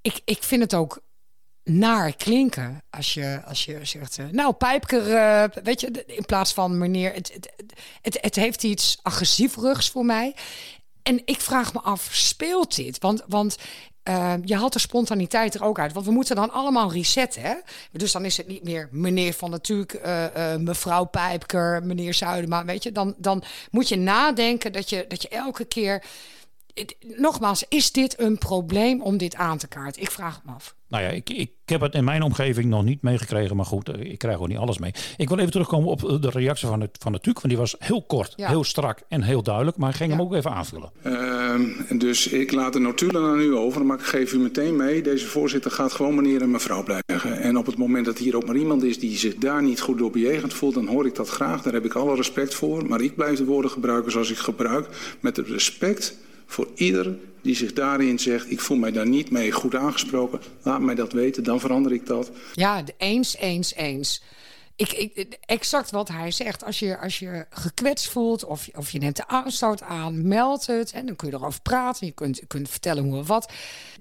Ik, ik vind het ook naar klinken als je, als je zegt, uh, nou, pijpker, uh, weet je, in plaats van meneer, het, het, het, heeft iets agressieverigs voor mij. En ik vraag me af, speelt dit? Want, want uh, je haalt de spontaniteit er ook uit. Want we moeten dan allemaal resetten. Hè? Dus dan is het niet meer meneer van natuurlijk, mevrouw Pijpker, meneer Zuidema. Weet je, dan, dan moet je nadenken dat je, dat je elke keer. Nogmaals, is dit een probleem om dit aan te kaarten? Ik vraag me af. Nou ja, ik, ik heb het in mijn omgeving nog niet meegekregen, maar goed, ik krijg ook niet alles mee. Ik wil even terugkomen op de reactie van, het, van de TUC, want die was heel kort, ja. heel strak en heel duidelijk, maar ik ging ja. hem ook even aanvullen. Uh, dus ik laat de notulen aan u over, maar ik geef u meteen mee, deze voorzitter gaat gewoon meneer en mevrouw blijven. En op het moment dat hier ook maar iemand is die zich daar niet goed door bejegend voelt, dan hoor ik dat graag, daar heb ik alle respect voor. Maar ik blijf de woorden gebruiken zoals ik gebruik, met het respect voor ieder die zich daarin zegt, ik voel mij daar niet mee goed aangesproken, laat mij dat weten, dan verander ik dat. Ja, eens, eens, eens. Ik, ik, exact wat hij zegt. Als je, als je gekwetst voelt of, of je neemt de aanstoot aan, meld het. En dan kun je erover praten. Je kunt, je kunt vertellen hoe of wat.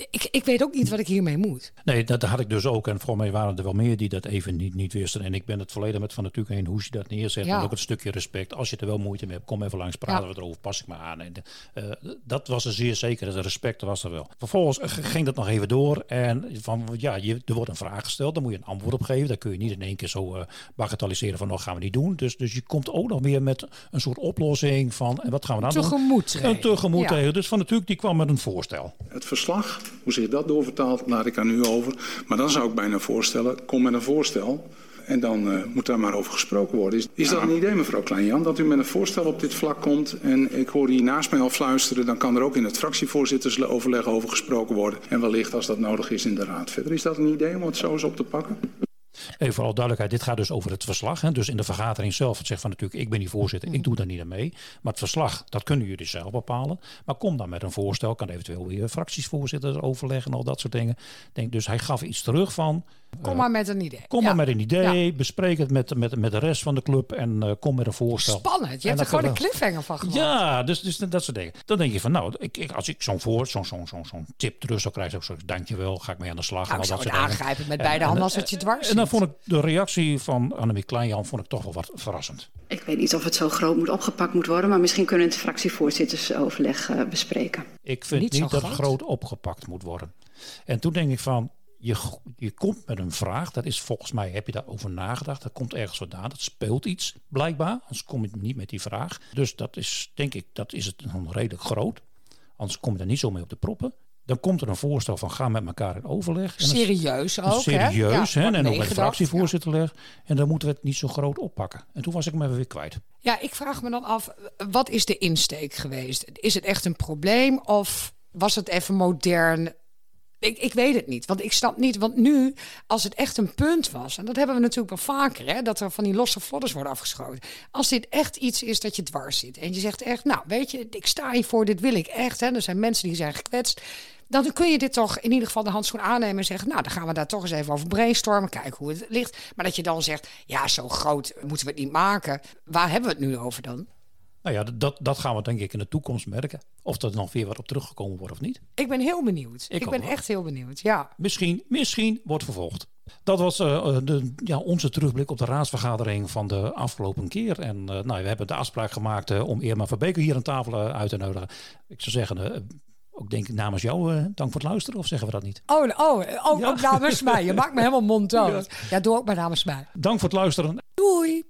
Ik, ik weet ook niet wat ik hiermee moet. Nee, dat had ik dus ook. En voor mij waren er wel meer die dat even niet, niet wisten. En ik ben het volledig met van natuurlijk heen hoe je dat neerzet. Ja. En ook het stukje respect. Als je er wel moeite mee hebt, kom even langs, praten ja. we erover, pas ik me aan. En, uh, dat was er zeer zeker. Het respect was er wel. Vervolgens ging dat nog even door. En van, ja, je, er wordt een vraag gesteld. Dan moet je een antwoord op geven. Dat kun je niet in één keer zo uh, bagatelliseren van, nog gaan we niet doen. Dus, dus je komt ook nog weer met een soort oplossing van, en wat gaan we nou tegemoet doen? Een tegemoet ja. tegen. Dus van natuurlijk, die kwam met een voorstel. Het verslag, hoe zich dat doorvertaalt, laat ik aan u over. Maar dan zou ik bijna voorstellen, kom met een voorstel. En dan uh, moet daar maar over gesproken worden. Is, is dat een idee, mevrouw Kleinjan, dat u met een voorstel op dit vlak komt? En ik hoor hier naast mij al fluisteren, dan kan er ook in het fractievoorzittersoverleg over gesproken worden. En wellicht als dat nodig is in de raad. Verder is dat een idee om het zo eens op te pakken? Even vooral duidelijkheid, dit gaat dus over het verslag. Hè. Dus in de vergadering zelf, het zegt van natuurlijk, ik ben die voorzitter, ik doe daar niet aan mee. Maar het verslag, dat kunnen jullie zelf bepalen. Maar kom dan met een voorstel, kan eventueel weer fractiesvoorzitters overleggen en al dat soort dingen. Denk, dus hij gaf iets terug van, Kom maar met een idee. Kom ja. maar met een idee. Ja. Bespreek het met, met, met de rest van de club en uh, kom met een voorstel. Spannend. Je hebt er gewoon een cliffhanger van gemaakt. Ja, dus, dus dat soort dingen. Dan denk je van, nou, ik, ik, als ik zo'n voor, zo'n zo'n zo'n zo'n tip terug zou krijgen, zou ik zeggen, dankjewel, ga ik mee aan de slag. Nou, en al dat soort aangrijpen met beide handen als het je dwars En dan vond ik de reactie van Annemiek Kleinjan vond ik toch wel wat verrassend. Ik weet niet of het zo groot moet opgepakt moet worden, maar misschien kunnen het fractievoorzittersoverleg uh, bespreken. Ik vind niet, niet dat het groot opgepakt moet worden. En toen denk ik van, je, je komt met een vraag. Dat is volgens mij, heb je daarover nagedacht? Dat komt ergens vandaan. Dat speelt iets, blijkbaar. Anders kom je niet met die vraag. Dus dat is, denk ik, dat is het dan redelijk groot. Anders kom je er niet zo mee op de proppen. Dan komt er een voorstel van ga met elkaar in overleg. En serieus ook, Serieus, hè? hè? Ja, en ook met fractievoorzitterleg. Ja. En dan moeten we het niet zo groot oppakken. En toen was ik hem even weer kwijt. Ja, ik vraag me dan af, wat is de insteek geweest? Is het echt een probleem of was het even modern ik, ik weet het niet, want ik snap niet. Want nu, als het echt een punt was, en dat hebben we natuurlijk wel vaker, hè, dat er van die losse vlodders worden afgeschoten. Als dit echt iets is dat je dwars zit en je zegt echt, nou weet je, ik sta hiervoor, dit wil ik echt. Hè, er zijn mensen die zijn gekwetst. Dan kun je dit toch in ieder geval de handschoen aannemen en zeggen, nou dan gaan we daar toch eens even over brainstormen, kijken hoe het ligt. Maar dat je dan zegt, ja zo groot moeten we het niet maken. Waar hebben we het nu over dan? Nou ja, dat, dat gaan we denk ik in de toekomst merken. Of er nog weer wat op teruggekomen wordt of niet. Ik ben heel benieuwd. Ik ben wel. echt heel benieuwd. Ja. Misschien, misschien wordt vervolgd. Dat was eh, de, ja, onze terugblik op de raadsvergadering van de afgelopen keer. En eh, nou, we hebben de afspraak gemaakt eh, om Irma van Beker hier aan tafel eh, uit te nodigen. Ik zou zeggen, eh, ook denk ik namens jou, eh, dank voor het luisteren. Of zeggen we dat niet? Oh, oh, oh ook namens mij. Je maakt me helemaal monddood. Ja, doe ook maar namens mij. Dank voor het luisteren. Doei.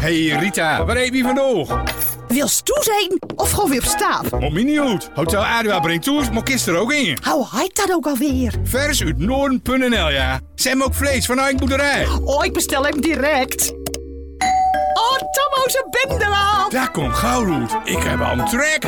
Hey Rita, waar heb je vandoor? Wil toe zijn of gewoon weer op staat? Om uit. Hotel Adua brengt toe, maar kist er ook in. Hoe heet dat ook alweer? Vers uit Noorden.nl, ja. Hebben ook vlees van eigen boerderij. Oh, ik bestel hem direct. Oh, Tammo, ze bende al. Daar komt gauw uit. Ik heb al een trek.